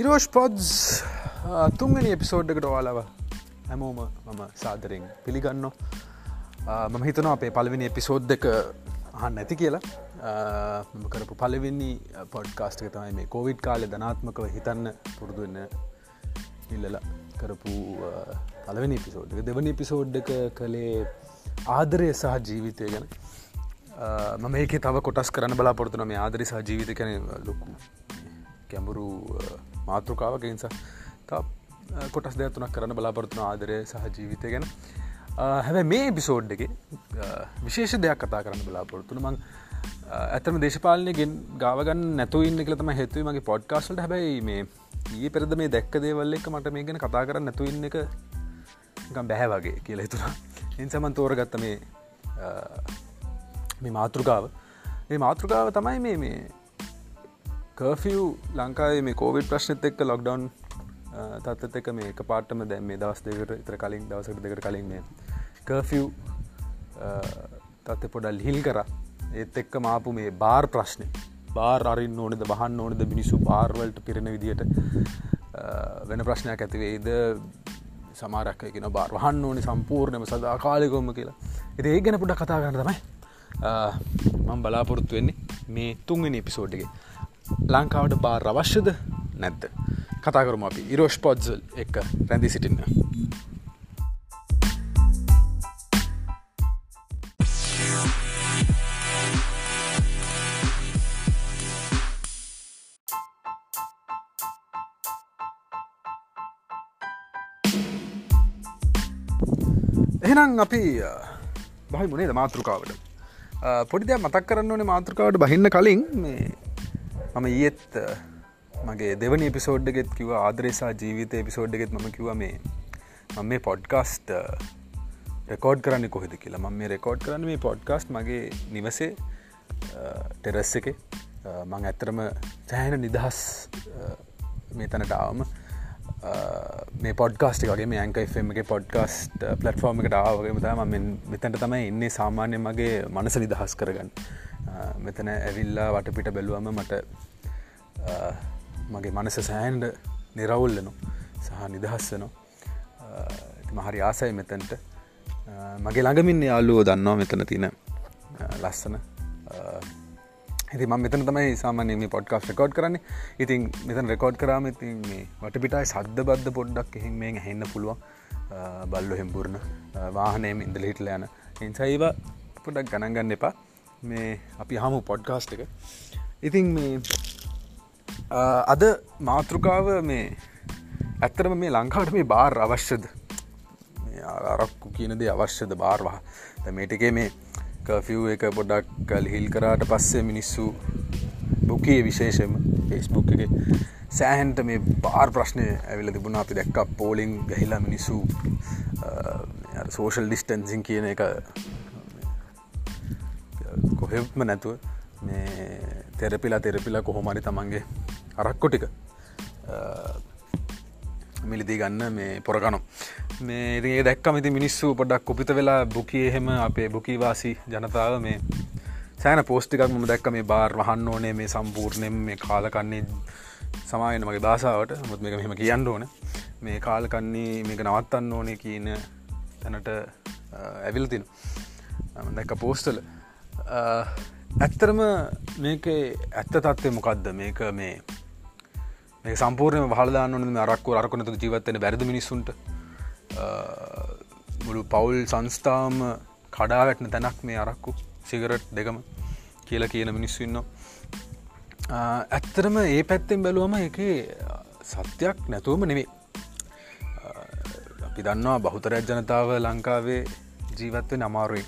Irosh pods තුන්ගනි එපිසෝඩ්ඩකට ඔයාලව හැමෝම මම සාදරෙන් පිළිගන්න uh, මම හිතනවා අපේ පලවෙනි එපිසෝඩ් එක අහන්න ඇති කියලා. Uh, මම කරපු පලවෙනි පොඩ්කාස්ටක uh, තමයි මේ කෝවිඩ් කාලෙ ධනාත්මකව හිතන්න පුරුදුන්න ඉල්ලල කරපු පලවෙනි පිසෝඩ් දෙවනි පිසෝඩ් එක කළේ ආදරය සහ ජීවිතය ගැන. මම ඒක තව කොටස් කරන්න බලාපොරතුන මේ ආදරි සහ ජීවිත කැන ලොකු කැඹුරු මාතෘකාවක නිසා තා කොටස් දෙයක්තුනක් කරන්න බලාපොරත්තුන ආදරය සහ ජීවිතය ගැන. හැබැ මේ බිසෝඩ් එක විශේෂ දෙයක් කතා කරන්න බලාපොරත්තුන මං ඇතම දේශපාලනයගෙන් ගාවගන්න නැතු ඉන්න කලතම හෙතුව. මගේ පොඩ්කාස්ට හැබයි මේ ඒ පෙරද මේ දැක්ක දේවල්ල එක මට මේ ගැන කතා කරන්න නැතු ඉන්න එක බැහැ වගේ කියලා හිතුනා ඉන්සමන් තෝරගත්ත මේ මේ මාතෘකාව. මේ මාතෘකාව තමයි මේ මේ කර්ෆිය් ලංකාවේ මේ කෝවිඩ් ප්‍රශ්නත එක්ක ලොක්ඩවන් තත්ත එක මේ එක පාටම දැම් මේ දවස් දෙකට ඉතර කලින් දවසට දෙකට කලින් මේ කර්ෆිව් තත්ත පොඩල් හිල් කර. ඒත් එක්ක මාපු මේ බාර් ප්‍රශ්නය බාර් අරින් ඕනද බහන්න ඕනද මිනිස්සු බාර්වලට පිරෙන විදියට වෙන ප්‍රශ්නයක් ඇතිවේද සමාරක්කගෙන බාර් වහන්න ඕනි සම්පූර්ණයම සදා කාලෙකොම කියලා. එති ඒ ගැන පුඩ කතා කරන්න තමයි. මං බලාපොරොත්තු වෙන්නේ මේ තුන්වෙනි එපිසෝඩ්ගේ ලංකාවට බාර් අවශ්‍යද? නැද්ද? කතා කරම අපි. ඉරෝෂ් පොඩ්සල් එක රැඳි සිටින්න. එහෙනම් අපි බහි මුණේද මාතෘකාවට? පොඩි දෙයක් මතක් කරන්න ඕනේ මාතෘකාවට බහින්න කලින් මේ මම ඊත් මගේ දෙවනි එපිසෝඩ්ගෙත් කිව ආදරේසා ජීවිත එපිසෝඩ්ගෙත් මම කිව මේ මම මේ පොඩ්කාස්ට රෙකෝඩ් කරන්න කොහෙද කියලා. මම මේ රෙකෝඩ් කරන්න මේ පොඩ්කාස්ට් මගේ නිවසේ ටෙරස් එක. මං ඇත්තරම සෑහෙන නිදහස් මේ තැනට ආවම මේ පොඩ්කාස්ට් වගේ මේ ඇංකයිෆම් එක පොඩ්කාස්ට් පලට්ෆෝර්ම එකට ආවගේම තම මෙතැන්ට තමයි එන්නේ සාමාන්‍ය මගේ මනස නිදහස් කරගන්න. මෙතන ඇවිල්ලා වටපිට බැලුවම මට මගේ මනස සෑන්ඩ නිරවුල්ලනු සහ නිදහස්සනවා මහරි ආසයි මෙතැන්ට. මගේ ළඟමින් යාල්ලුවෝ දන්නවා මෙතන තින ලස්සන. ඇති ම මෙතන තමයි සාමානය මේ පොඩ්කාස් රෙකෝඩ් කරන්නේ. ඉතින් මෙතන රෙකෝඩ් කරම ඉතින් මේ වටපිටයි සද්ධ බද්ධ පොඩ්ඩක් එහෙම මේ හැන්න පුළුවන්. බල්ලො හෙම්පුරණ වාහනයම ඉඳල හිටල යන. ඉන්සයිව පොඩක් ගණන්ගන්න එපා. මේ අපි හමු පොඩ්කාස්ට් එක. ඉතින් මේ අද මාතෘකාව මේ ඇත්තරම මේ ලංකාවට මේ බාර් අවශ්‍යද? අරක්කු කියනද අවශ්‍යද බාර්වා මේටකේ මේ කෆව් එක පොඩක් කල් හිල් කරාට පස්සේ මිනිස්සු බුකයේ විශේෂම ෆෙස්බුක් එක සෑහන්ට මේ බාර් ප්‍රශ්නය ඇවිල තිබුණ. අපි දැක්ක පෝලිං ගහිලා මිනිස්සු සෝෂල් ඩිස්ටන්සින් කියන එක කොහෙම නැතුව මේ තෙරපිලා තෙරපිලා කොහොමරි තමන්ගේ අරක්කො ටික මිලිදී ගන්න මේ පොරගනු මේ ඒ දැක්කමති මිනිස්සු පොඩක් කුපිත වෙලා බුකි එහෙම අපේ බුකිවාසි ජනතාව මේ සෑන පෝස්ටිකක් ම දැක්ක මේ බාර් වහන්න ඕනේ මේ සම්පූර්ණයෙන් මේ කාලකන්නේ සමායන මගේ බාසාාවට මුත් මේක මෙහෙම කියන්න ඕන. මේ කාලකන්නේ මේක නවත්තන්න ඕනේ කියන තැනට ඇවිල්තින දැක්ක පෝස්ටල ඇත්තරම මේක ඇත්ත තත්වය මොකක්ද මේක මේ මේ සම්පූර්ණය හලදාන්න මේ අරක්කු අරකුනතු ජීවත්තෙන බැරිද මිනිස්සුන්ට? මුළු පවුල් සංස්ථාම කඩාවැටන තැනක් මේ අරක්කු සිගරට් දෙකම කියලා කියන මිනිස්සු ඉන්න ඇත්තරම ඒ පැත්තෙන් බැලුවම එක සත්‍යයක් නැතුවම නෙවේ අපි දන්නවා බහුතරයක් ජනතාව ලංකාවේ ජීවත්ව නමාරුවෙන්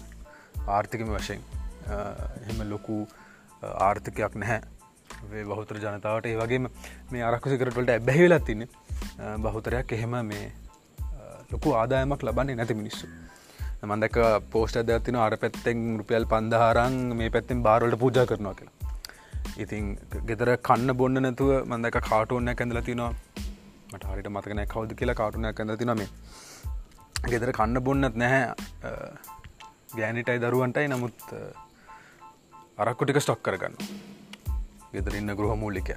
ආර්ථිකම වශයෙන්. එහෙම ලොකු ආර්ථකයක් නැහැ. බහුතර ජනතාවට. ඒ වගේම මේ අරක්කුසිකරටවලට ඇබැහිවෙලත් තින්න බහුතරයක් එහෙම මේ ලොකු ආදායමක් ලබන්නේ නැති මිනිස්සු. මන්දක පෝස්ට ඇදතින අර පැත්තෙන් රුපියල් පන්දහරං මේ පැත්තෙන් බාරවලට පූජා කරනවා කියලා. ඉතින් ගෙදර කන්න බොන්න නැතුව මන්දක කාටුවන්න ඇඳල තිනවා මට හරිට මතකනෑ කවද කියලා කාටුනයක් ඇඳ තිනමේ ගෙදර කන්න බොන්නත් නැහැ ගෑනිටයි දරුවන්ටයි. නමුත් අරක්කොටික ස්ටොක් කරගන්න ගෙදරන්න ගෘහ මූලිකය.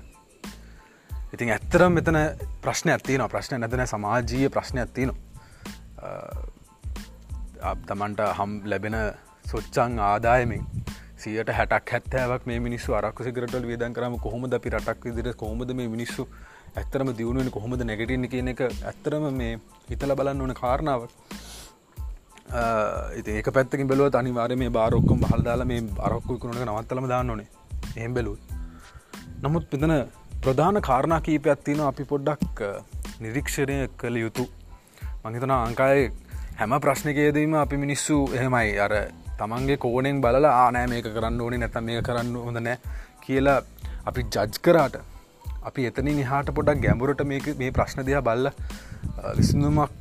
ඉතින් ඇත්තරම් මෙතන ප්‍රශ්න ඇතින ප්‍රශ්න නැතන සමාජීය ප්‍රශ්න ඇතින තමන්ට හම් ලැබෙන සොච්චං ආදායමින් සියට හැටක් හැත්තෑවක් මේ මිනිස්සු අරක්ක සිකරටල් වේදන් කරම කොහොමද අපි රටක් විදිර කොහොමද මේ මිනිස්සු ඇත්තරම දියුණුවෙන කොහොමද නැගටන්න කියන එක ඇත්තරම මේ හිතල බලන්න ඕන කාරණාවක්. ඉති ඒක පැත්තකින් බැලුව අනිවාර මේ බාරොක්කොම් හල්දාල මේ අරක්කු කරුණක නවත්තලම දාන්න ඕනේ එහම් බැලූ නමුත් පිතන ප්‍රධාන කාරණා කීපයක් තියෙන අපි පොඩ්ඩක් නිරීක්ෂණය කළ යුතු. මහිතන අංකාය හැම ප්‍රශ්නකයේදීම අපි මිනිස්සු එහෙමයි. අර තමන්ගේ කෝනෙන් බලලා ආනෑ මේක කරන්න ඕනේ නැත මේ කරන්න හොඳ නෑ කියලා අපි ජජ් කරාට අපි එතනින් එහාට පොඩක් ගැඹුරට මේ ප්‍රශ්න දෙයා බල්ල විසඳුමක්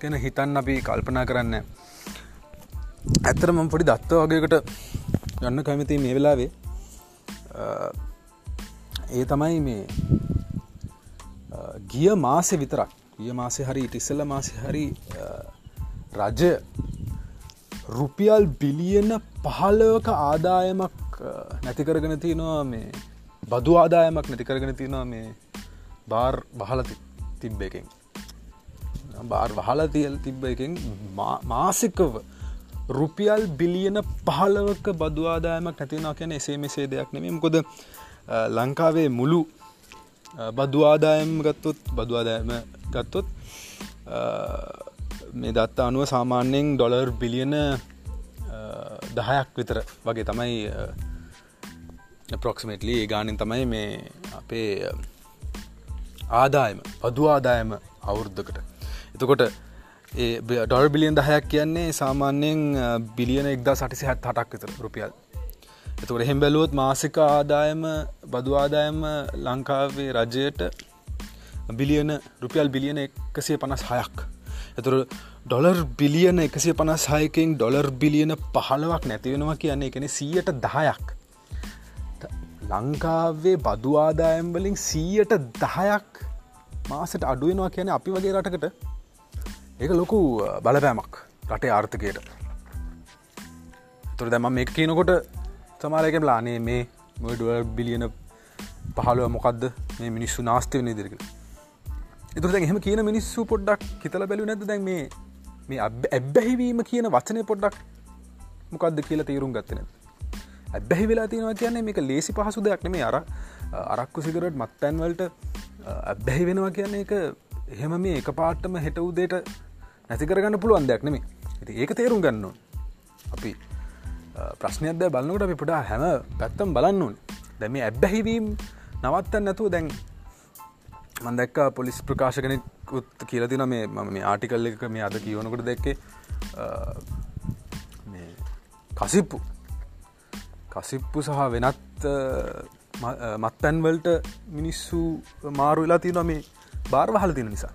ගැන හිතන්න අපි කල්පනා කරන්න ඇත්තර මම පොඩි දත්ත වගේකට ගන්න කැමති මේ වෙලාවේ. ඒ තමයි මේ ගිය මාසෙ විතරක්. ගිය මාසෙ හරි ඉටිස්සල්ල මාසෙ හරි රජය රුපියල් බිලියන පහලවක ආදායමක් නැතිකරගෙන තියෙනවා මේ බදු ආදායමක් නැතිකරගෙන තියෙනවා මේ බාර් බහල තිබ්බ එකෙන්. බාර් වහල තියල් තිබ්බ එකෙන් මාසිකව රුපියල් බිලියන පහලවක බදවාදායමක් නැතිවෙන කියන එසේ මෙසේ දෙයක් නෙමේ කොද ලංකාවේ මුළු බදවාදායම් ගත්තොත් බදවාදායම ගත්තොත් මේ දත්ත අනුව සාමාන්‍යයෙන් ඩොලර් බිලියන දහයක් විතර වගේ තමයි ප්‍රොක්සිමේටලි ඒ ගානෙන් තමයි මේ අපේ ආදායම පදු ආදායම අවුරුද්ධකට එතකොට ඩොල් බිලියන් දහයක් කියන්නේ සාමාන්‍යයෙන් බිලියන එක්දා සටිසි හැත් හටක් විතර රුපියල්. එතකට එහෙම් බැලුවොත් මාසික ආදායම බදු ආදායම ලංකාවේ රජයට බිලියන රුපියල් බිලියන එකසිය පනස් හයක් එතුර ඩොලර් බිලියන එකසිය පනස් හයකින් ඩොලර් බිලියන පහළවක් නැතිවෙනවා කියන්නේ එකන සීයට දහයක්. ලංකාවේ බදු ආදායම් වලින් සීයට දහයක් මාසට අඩුවෙනවා කියන අපි වගේ රටකට. ඒක ලොකු බලපෑමක් රටේ ආර්ථකයට. තුර දැම මේ කියනකොට සමාරයක ලානේ මේ මොඩුව බිලියන පහළුව මොකක්ද මේ මිනිස්සු නාස්තය වන දිරක එතුර එහෙම කියන මිනිස්සු පොඩ්ඩක් හිතල බැලු නැද දැන් මේ මේ ඇබ්බැහිවීම කියන වචනය පොඩ්ඩක් මොකක්ද කියලා තීරුම් ගත්තන ඇබැහි වෙලා තියෙනවා කියන්නේ මේක ලේසි පහසු දෙයක් නෙමේ අර අරක්කු සිකරට මත් පැන්වලට ඇබැහි වෙනවා කියන්නේ එක එහෙම මේ එක පාට්ටම හෙට උදේට නැති කරගන්න පුළුවන් දෙයක් නෙමේ ඇති ඒක තේරුම් ගන්න අපි ප්‍රශ්නයක්ද බලන්නකට අපි පුඩා හැම පැත්තම් බලන්න ඕන්. දැම ඇබ්බැහිවීම් නවත්තන්න නැතුව දැන් මන්දැක්ක පොලිස් ප්‍රකාශ කෙනෙකුත් කියලතින මේ මම මේ ආටිකල් එක මේ අද කියවනකට දැක්කේ කසිප්පු. කසිප්පු සහ වෙනත් මත්තැන්වල්ට මිනිස්සු මාරු වෙලා තියන මේ බාර්වහල තින නිසා.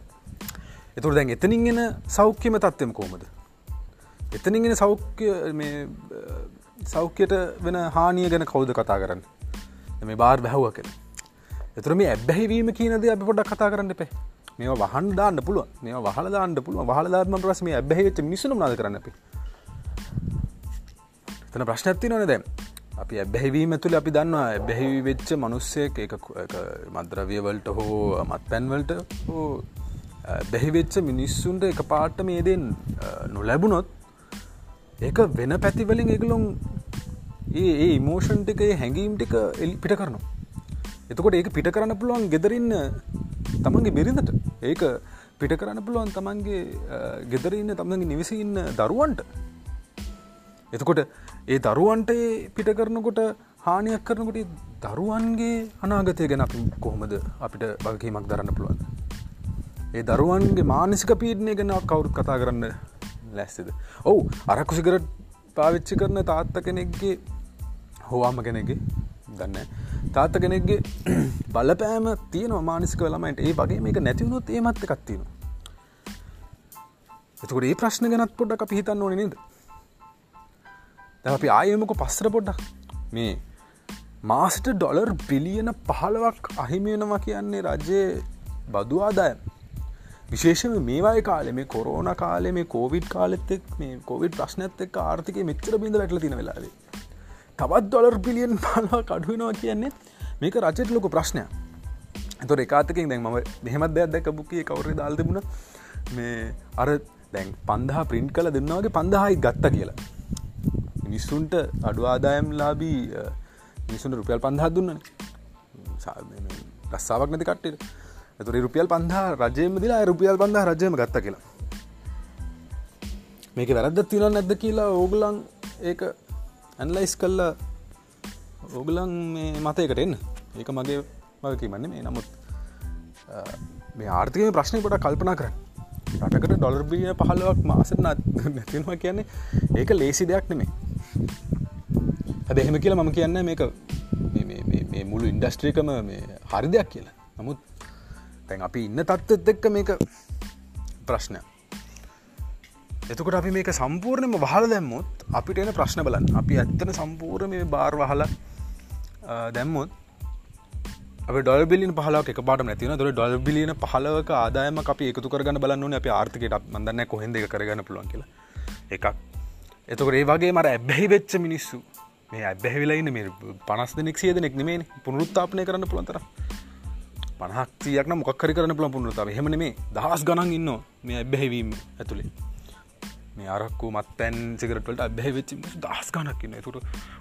එතුර දැන් එතනින්ගෙන සෞඛ්‍යම තත්වම කෝමද එතනින්ගෙන සෞඛ්‍ය සෞඛ්‍යයට වෙන හානිය ගැන කෞද කතා කරන්න? මේ බාර් බැහුව කෙන එතුර මේ ඇබැහිවීම කියනද අපි පොඩක් කතා කරන්න එපේ. මේ වහන් දාන්න පුළුව මේ වහල දාන්න පුළුව වහලදාත්ම ප්‍රස් මේ ඇබැහිච මිසුම් නාද කරන්න අපි. තන ප්‍රශ්නඇති නොන දැම් අපි ඇබැහිවීම තුළ අපි දන්නවා ඇබැහි වෙච්ච මනුස්සයක එක මද්‍රවියවලට හෝ මත් පැන්වලට හෝ බැහිවෙච්ච මිනිස්සුන්ට එක පාට්ට මේදෙන් නොලැබුණොත් ඒක වෙන පැතිවලින් එකලොම් ඒ ඒ ඉමෝෂන් ටික හැඟීම් ටික එලි පිට කරනවා. එතකොට ඒක පිට කරන්න පුළුවන් ගෙදරන්න තමන්ගේ බිරිඳට. ඒක පිට කරන්න පුළුවන් තමන්ගේ ගෙදරන්න තමන්ගේ නිවිසිඉන්න දරුවන්ට. එතකොට ඒ දරුවන්ට පිට කරනකොට හානියක් කරනකොට දරුවන්ගේ අනාගතය ගැන අපි කොහොමද අපිට වගකීමක් දරන්න පුළුවන් ඒ දරුවන්ගේ මානසික පීඩනය ගැන කවුරුත් කතා කරන්න ලැස්තිද? ඔවු අරකුසිකරට පාවිච්චි කරන තාත්ත කෙනෙක්ගේ හෝවාම කෙනෙගේ දන්න තාත්ත කෙනෙක්ගේ බලපෑම තියන මානසික ළමයිට ඒ වගේ මේක නැතිවුණුත් ඒ මත්ත කත්තිනවා එතකට ඒ ප්‍රශ්න ගැනත් පොඩ්ඩ අපි හිතන්න ඕන නද? අපි ආයමක පස්සර පොඩ්ඩක්. මේ මාස්ට ඩොලර් බිලියන පහලවක් අහිමියෙනවා කියන්නේ රජයේ බදු ආදායම්. විශේෂම මේවායි කාලෙ මේ කොරෝන කාලෙ මේ කෝවිඩ් කාලෙත්තෙක් මේ කොවිඩ් ප්‍රශ්නඇත් එක් ආර්ථික මෙච්චර බිඳ වැටල තින වෙලාවේ. තවත් ඩොලර් පිලියන් පාලවා කඩුවෙනවා කියන්නේ මේක රජෙට ලොක ප්‍රශ්නයක්. තොර එකකාතකින් දැන් ම මෙහෙමත් දෙයක් දැක බුකේ කවුර දාල් තිබුණ. මේ අර දැන් පන්දහා ප්‍රින්ට් කල දෙන්නවාගේ පන්දහයි ගත්ත කියලා. මිනිස්සුන්ට අඩු ආදායම් ලාබී මිනිසුන්ට රුපියල් පන්දහත් දුන්නන. රස්සාාවක් නැති කට්ට ඇතුර රුපියල් පන්දා රජයම දිලා රුපියල් පන්දා රජයම ගත්ත කියලා. මේක වැරද්ද තින නැද්ද කියලා ඕගලන් ඒක ඇන්ලයිස් කල්ලා ඕගලන් මේ මතයකට එන්න. ඒක මගේ මගකිමන්න මේ නමුත් මේ ආර්ථකය ප්‍රශ්නය පොට කල්පනා කරන්න. රටකට ඩොලර් බිලිය පහලවක් මාසට නැතිවා කියන්නේ ඒක ලේසි දෙයක් නෙමේ ඇද එහෙම කියලා මම කියන්න මේක මේ මුළු ඉන්ඩස්ට්‍රීකම මේ හරි දෙයක් කියලා. නමුත් තැන් අපි ඉන්න තත්ත්ත් එක්ක මේක ප්‍රශ්නය එතකොට අපි මේක සම්පූර්ණයම වහල දැම්මොත් අපිට එන ප්‍රශ්න බලන් අපි ඇත්තන සම්පූර්ණ මේ බාර් වහල දැම්මොත් ඩොල් බිලින් පහල එක පාට නැතින දොර ඩොල් බිලියන පහලවක ආදායම අපි එකතු කරගන්න බලන්න අප ආර්ථකට මදන්න කොහෙද කරගන්න පුළුවන් කියලා. එකක්. එතකට ඒ වගේ මර ඇබැහි වෙච්ච මිනිස්සු. මේ ඇබැහිලයින්න මේ පනස් දෙනෙක් සිය දෙනෙක් නෙමේ පුනරුත්තාපනය කරන්න පුළන්තර පනහක්තියක්න මොක්කරි කරන පුළ පුනරුතාව හෙමන මේ දහස් ගණන් ඉන්න මේ ඇබැහැවීම ඇතුළේ මේ අරක්කු මත්තැන් සිකරටට බැවෙච්චි දස් ගනක්න්න තුට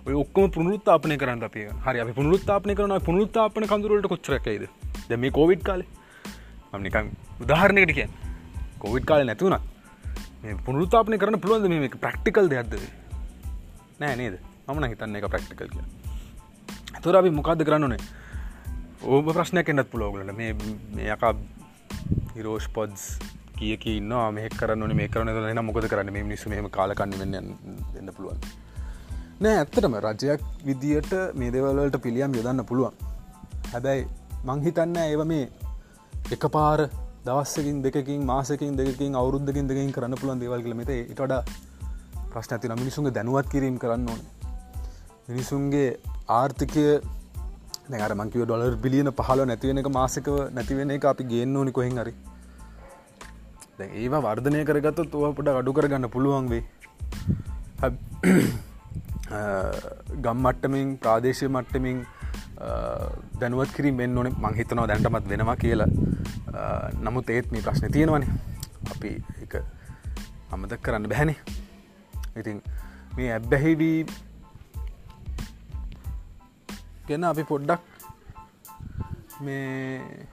ඔය ඔක්කම පුනුත්තාපනය කරන්න අපේ හරි අපි පුනුත්තාපනය කරන පුනුත්තාපන කඳුරට කොච්චරකයිද ද මේ කෝවිඩ් කාලේ. මනිකන් උදාහරණයකට කිය කොවිඩ් කාල නැතිවුණත් මේ පුනුත්තාපනය කරන පුළුවන්ද මේ ප්‍රක්ටිකල් දෙයක්ද නෑ නේද? මන හිතන්න එක ප්‍රක්ටිකල් කිය තුර අපි මොකක්ද කරන්නනේ ඕබ ප්‍රශ්නයක් එන්නත් පුලෝගලට මේ මේ යකා හිරෝෂ් පොඩ්ස් කියක ඉන්න මේ කරන්න මේ කරන න මොකද කරන්න? මේ නිසු මෙම කාලකන්න වෙන්න දෙන්න පුළුවන්. නෑ ඇත්තටම රජයක් විදියට මේ දෙවල්වලට පිළියම් යොදන්න පුළුවන්. හැබැයි මංහිතන්න ඒව මේ එක පාර දවස්සකින් දෙකින් මාසකින් දෙකින් අවුරුද්ධකින් දෙකින් කරන්න පුළුවන් දේවල්ගල මෙත ඉටඩ ප්‍රශ්න ඇතින මිනිසුන්ගේ දැනුවත් කිරීම කරන්න ඕන. මිනිසුන්ගේ ආර්ථිකය දැර මංකිව ඩොලර් බිලියන පහල නැතිවෙන එක මාසකව නැතිවෙන එක අපි ගේන්න ඕනි කොහෙන් හරි. ඒවා වර්ධනය කරගත්ත තුව පොට අඩු කරගන්න පුළුවන් වේ ගම්මට්ටමින් ප්‍රාදේශය මට්ටමින් දැනුවත් කිරීම වෙන්න ඕනේ. මංහිතනවා දැන්ටමත් වෙනවා කියලා. නමුත් ඒත් මේ ප්‍රශ්න තියෙනවන. අපි එක අමදක් කරන්න බැහැනේ ඉතින් මේ ඇබ්බැහිවී ගැන අපි පොඩ්ඩක් මේ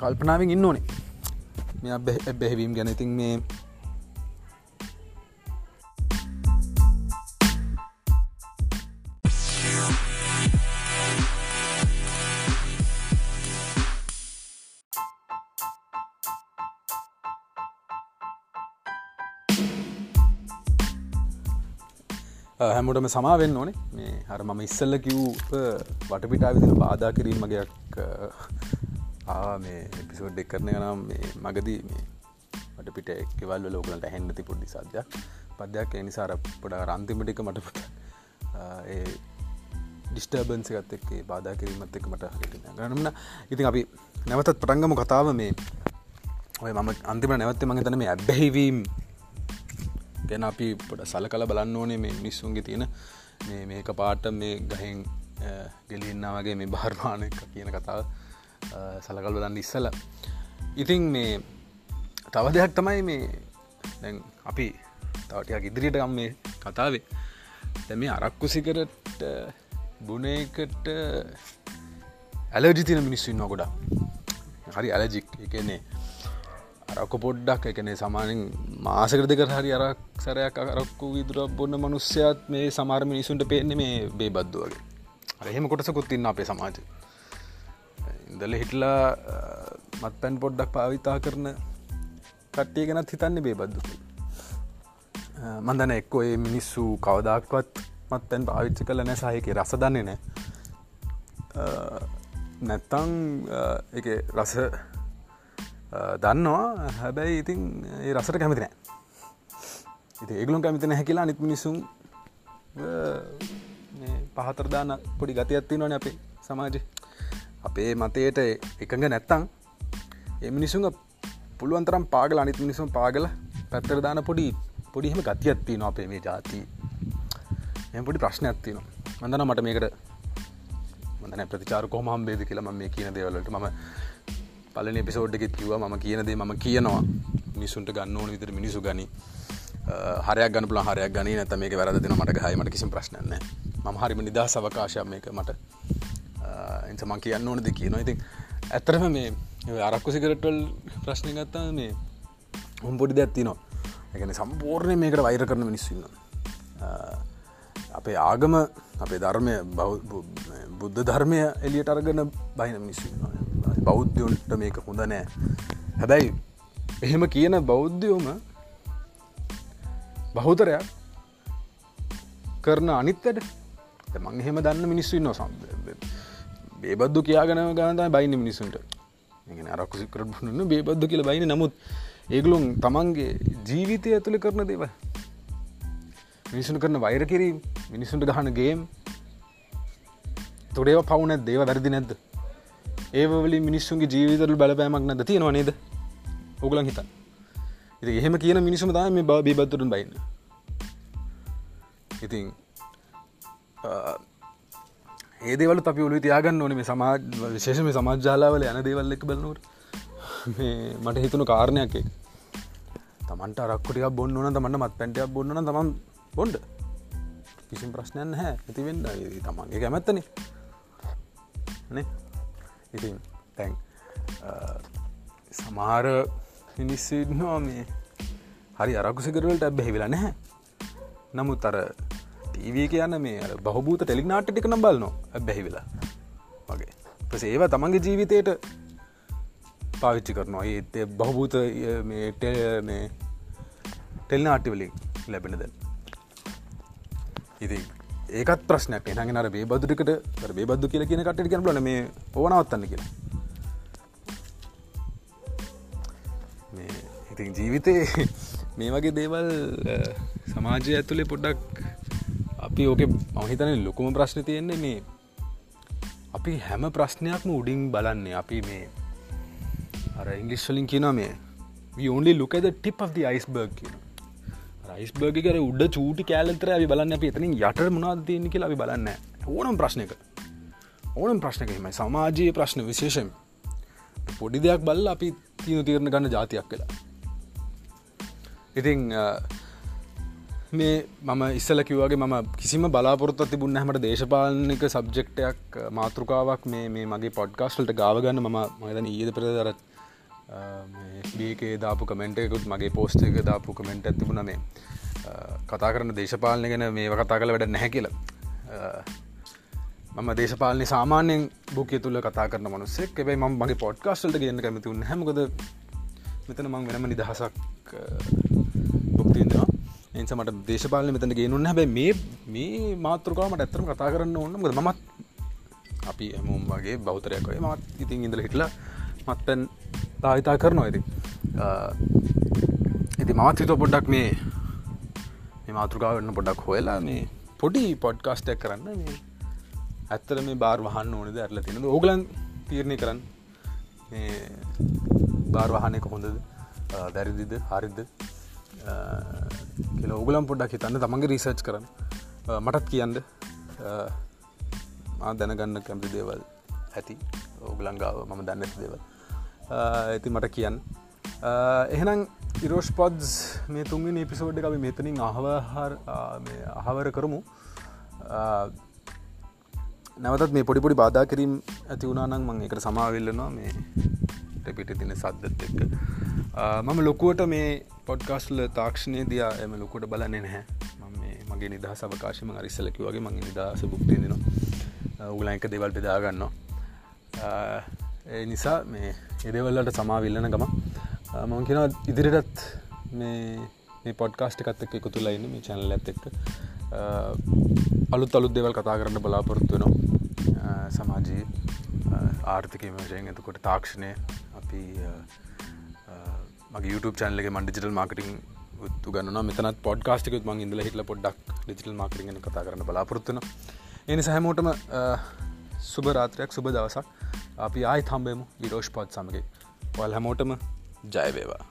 කල්පනාවෙන් ඉන්න ඕනේ. මෙ බැහැවීම් ගැනතින් මේ හැමටම සමාවෙන්න ඕනේ. මේ හර මම ඉස්සල්ල කිව් වටපිටා විදින බාධා කිරීමගයක් මේ එපිසෝඩ් එක් කරන නම් මේ මගදී මේ මට පිට එක්වල් ලෝකලට හැන්නති පොඩ්ඩි සද්‍යයක් පද්‍යයක් එනිසාර පොඩ රන්තිමටික මටපට ඒ ඩිස්ටර්බන්සි ගත් එක්ේ බාධා කිරීමත් එක මට හට ගන්නන්න ඉතින් අපි නැවතත් පටන්ගම කතාව මේ. ඔය මම අන්තිම නැවත්ත මගේ තන මේ ඇබ්බැහිවීම් ගැන අපි පොට සල කල බලන්න ඕනේ මේ මිස්සුන්ගේ තියෙන මේ මේක පාට මේ ගහෙන් ගෙලින්න වගේ මේ භාර්මානය කියන කතාව සලකල් බලන්න ඉස්සල. ඉතින් මේ තව දෙයක් තමයි මේ දැන් අපි තවටයක් ඉදිරියට ගම් මේ කතාවේ. දැම අරක්කුසිකරට බුණකට ඇලජි තින මිනිස්සු ඉන්න ගොඩා හරි ඇලජික් එකන්නේ අරක්ක පොඩ්ඩක් එකනේ සමානින් මාසකර දෙක හරි අරක් සරයක් අරක්කු විදුර බොන්න මනුස්්‍යයත් මේ සමාර මිනිසුන්ට පේන්නේ මේ බේ බද්දුවගේ අරහෙම කොටසකුත් ඉන්න අපේ සමාජය ඉඳල හිටලා මත් පැන් පොඩ්ඩක් පාවිතා කරන කට්ටිය ගෙනත් හිතන්නේ බේබද්දු. මන්දන එක්කො ඒ මිනිස්සු කවදක්වත් මත්තැන් පාවිච්චි කල නෑ සහයක රස දන්නේ නෑ නැත්තං එක රස දන්නවා. හැබැයි ඉතින් ඒ රසට කැමති නෑ. ඉති ඒගලුම් කැමති නැහැ කියලා නිත් මිනිසුම් පහතරදාන පොඩි ගතියත්ති නොන අපේ සමාජය අපේ මතයට එකඟ නැත්තං එ මිනිසුන් පුළුවන්තරම් පාගල අනිත් මිනිසුම් පාගල පැත්තර දාන පොඩි පොඩිහෙම ගතියත්ති න අපේ මේ ජාති එ පොඩි ප්‍රශ්න ඇත්තින මඳන මට මේකට මදන ප්‍රතිචාර කොහොම බේද කියලා ම මේ කියන දේවලට ම පලන එපිසෝඩ්ඩෙත් කිව ම කියනදේ ම කියනවා. මිනිසුන්ට ගන්න ඕන විතර මිනිසු ගනි. හරයක් ගන්න පුල හරයක් ගනී. නැත මේක වැරදින මට හයමට කිසි ප්‍රශ්නන්න ම හරිම නිදා සවකාශයක් මේක මට. එන්සමන් කියන්න ඕනද කියන ඉතින් ඇත්තරම මේ අරක්කු සිකරටවල් ප්‍රශ්නය ගත්තා මේ උම් පොඩි දැත්ති නවා එකන සම්පූර්ණය මේකට වෛර කරන මිනිස්සන්න අපේ ආගම අපේ ධර්මය බුද්ධ ධර්මය එලියට අරගන බහින මිනිස්සු බෞද්ධයන්ට මේක හොඳ නෑ. හැබැයි එහෙම කියන බෞද්ධයෝම බහුතරයක් කරන අනිත්තට මං එහෙම දන්න මිනිස්සු න්න සම් බේබද්දු කියාගෙන ගානතයි බයින්න මිනිසුන්ට අරක්කුසිකර න්න බේබද්දු කියල බයින නමුත් ඒගලුම් තමන්ගේ ජීවිතය ඇතුළි කරන දේව මිනිසුන් කරන වෛර කිරීම මිනිසුන්ට ගහන ගේම්. තොඩේව පවුන දේව වැරදි නැද්ද? ඒවලි මිනිස්සුන්ගේ ජීවිතල බලපෑමක් නැද තියෙනවා නේද? ඔගලන් හිතන් ඉති එහෙම කියන මිනිසුම තම මේ බව බීබත්තුරන් බයින්න. ඉතින් ඒ දේවල අපි ඔලු තියාගන්න ඕනේ. මේ සමාජ විශේෂම සමාජ්ජාලාවල යන දේවල් එක බලනවට මේ මට හිතුණු කාරණයක් එක තමන්ට අරක්කොටියක් බොන්න ඕන තමන්න මත් පැන්ටයක් බොන්නන තමන් බොන්්ඩ කිසිම් ප්‍රශ්නයන් හැ ඇතිවෙන්න තමන්ගේ කැමැත්තන. නේ? ඉතින් තැන් සමාර මිනිස්සනවා මේ හරි අරකුසිකරවලට ඇබැහිවෙලා නැහැ. නමුත් අර ටීවී කියන්න මේ බහබූත ටෙලි නාට ටික නම් බලනවා. ඇබැහිවෙලා වගේ. පස ඒවා තමන්ගේ ජීවිතයට පාවිච්චි කරනවා. ඒත් බහබූත මේ ටෙල් නාටිවලින් ලැබෙනද ඉති ඒකත් ප්‍රශ්නයක්. එහගෙන අර බේබදුරිකට බේබද්දු කියල කියන කට කියන ලන මේ ඕනවත්තන්න කියලා. මේ ඉතින් ජීවිතේ මේ වගේ දේවල් සමාජය ඇතුළේ පොඩ්ඩක් අපි ඕක මහිතන ලොකුම ප්‍රශ්න තියෙන්නේ මේ අපි හැම ප්‍රශ්නයක්ම උඩින් බලන්නේ. අපි මේ අර ඉංගලිස්වලින් කියන මේ ඔන්ලි ලුකද ටිප් of the iceberg කියන රයිස්බර්ග කර උඩ චූටි කෑල්තර ඇි බලන්න. අප එතනින් යට මනාද තියන්නේ කියලා අපි බලන්න ඕනම් ප්‍රශ්නක ඕනම් ප්‍රශ්නකීමයි සමාජයේ ප්‍රශ්න විශේෂයෙන්. පොඩි දෙයක් බල්ල අපි තියනු තීරණ ගන්න ජාතියක් කලා ඉතිං මේ මම ඉස්සල කිවගේ ම කිසිම බලාපොරොත් තිබුණ හමට දේශපාලනික සබ්ජෙක්ටයක් මාතෘකාවක් මේ මේ මගේ පොඩ්කාස්ටල්ට ගාවගන්න ම මතන ඊද පෙරදරත් බේකේ දාපු කමෙන්ටයකුත් මගේ පෝස්ට එක දාපු කමෙන්ට් ඇතිබුණ මේ. කතා කරන දේශපාලනය ගැන මේ කතා කළ වැඩ නැහැ කියල. මම දේශපාලනය සාමාන්‍යයෙන් බුකය තුළ කතා කරන මනුස්සෙක්. එබයි ම මගේ පොඩ්කාස්ටල්ට ගන්න කැමතිවන්න හැමකොද මෙතන මං වෙනම නිදහසක් බුක්තින්දවා එනිස මට දේශපාලන මෙතන ගෙනුන්න හැබැ මේ මේ මාතෘකාමට ඇත්තරම කතා කරන්න ඕන්න මත් අපි ඇමුම් වගේ බෞතරයක් ඔය මත් ඉතින් ඉඳල හිටලා මත්තැන් තාහිතා කරනවා. ඇති ඇති මත් හිත පොඩ්ඩක් මේ මේ මාතෘකාවන්න පොඩක් හොයලා මේ පොඩි පොඩ්කාස්ටයක් කරන්න. මේ ඇත්තර මේ බාර් වහන්න ඕනද? ඇරල තිනද ඕගලන් තීරණය කරන්න. බාර් වහනක හොඳද? දැරිදිද හරිද? කියල ඔගලම් පොඩ්ඩක් හිතන්න. තමන්ගේ රිසර්ච් කරන්න. මටත් කියන්න. දැනගන්න කැමති දේවල් ඇති. ඕගලංගාව මම දන්න දේවල්. ඇති මට කියන්න. එහෙනම් ඉරෝෂ් පොඩ්ස් මේ තුන්ගෙන එපිසෝඩ් අපි මෙතනින් අහවහර අහවර කරමු. නැවතත් මේ පොඩිපොඩි බාධා කිරීම් ඇති වුණනම් මං එකට සමාවෙල්ලනවා මේ පිට තින සද්දත් එක්ක. මම ලොකුවට මේ පොඩ්කාස්ල තාක්ෂණය දයා එම ලොකුට බලන්නේ නැහැ. ම මගේ නිදහ සවකාශම අරිස්සලකි වගේ මගේ නිදහස බුක්තියෙනවා උගල එක දෙවල් පෙදාගන්නවා නිසා මේ එදවල්ලට සමාවිල්ලන ගම මං කෙන ඉදිරිටත් මේ පොඩ්කාස්ට එකත් එක් එකතුලා ඉන්න මේ චැනල ඇත් එක්ක. අලුත් අලුත් දෙවල් කතා කරන්න බලාපොරොත්තු වෙනවා. සමාජී ආර්ථිකම වශයෙන් එතකොට තාක්ෂණය අපි මගේ YouTube චැනලගේ මන් ඩිජිටල් මාර්කටිං උත්තු ගන්න මෙතනත් පොඩ්කාස්ටිකුත් මං ඉඳල හිටල පොඩ්ඩක් ඩිජිටල් මාර්කටිගෙන කතා කරන්න බලාපොරොත්තුන එනි සහැමෝටම සුබ රාත්‍රයක් සුබ දවසක්. අපි ආයි තම්බෙමු විරෝෂ් පොත් සමගේ. වල් හැමෝටම ජයවේවා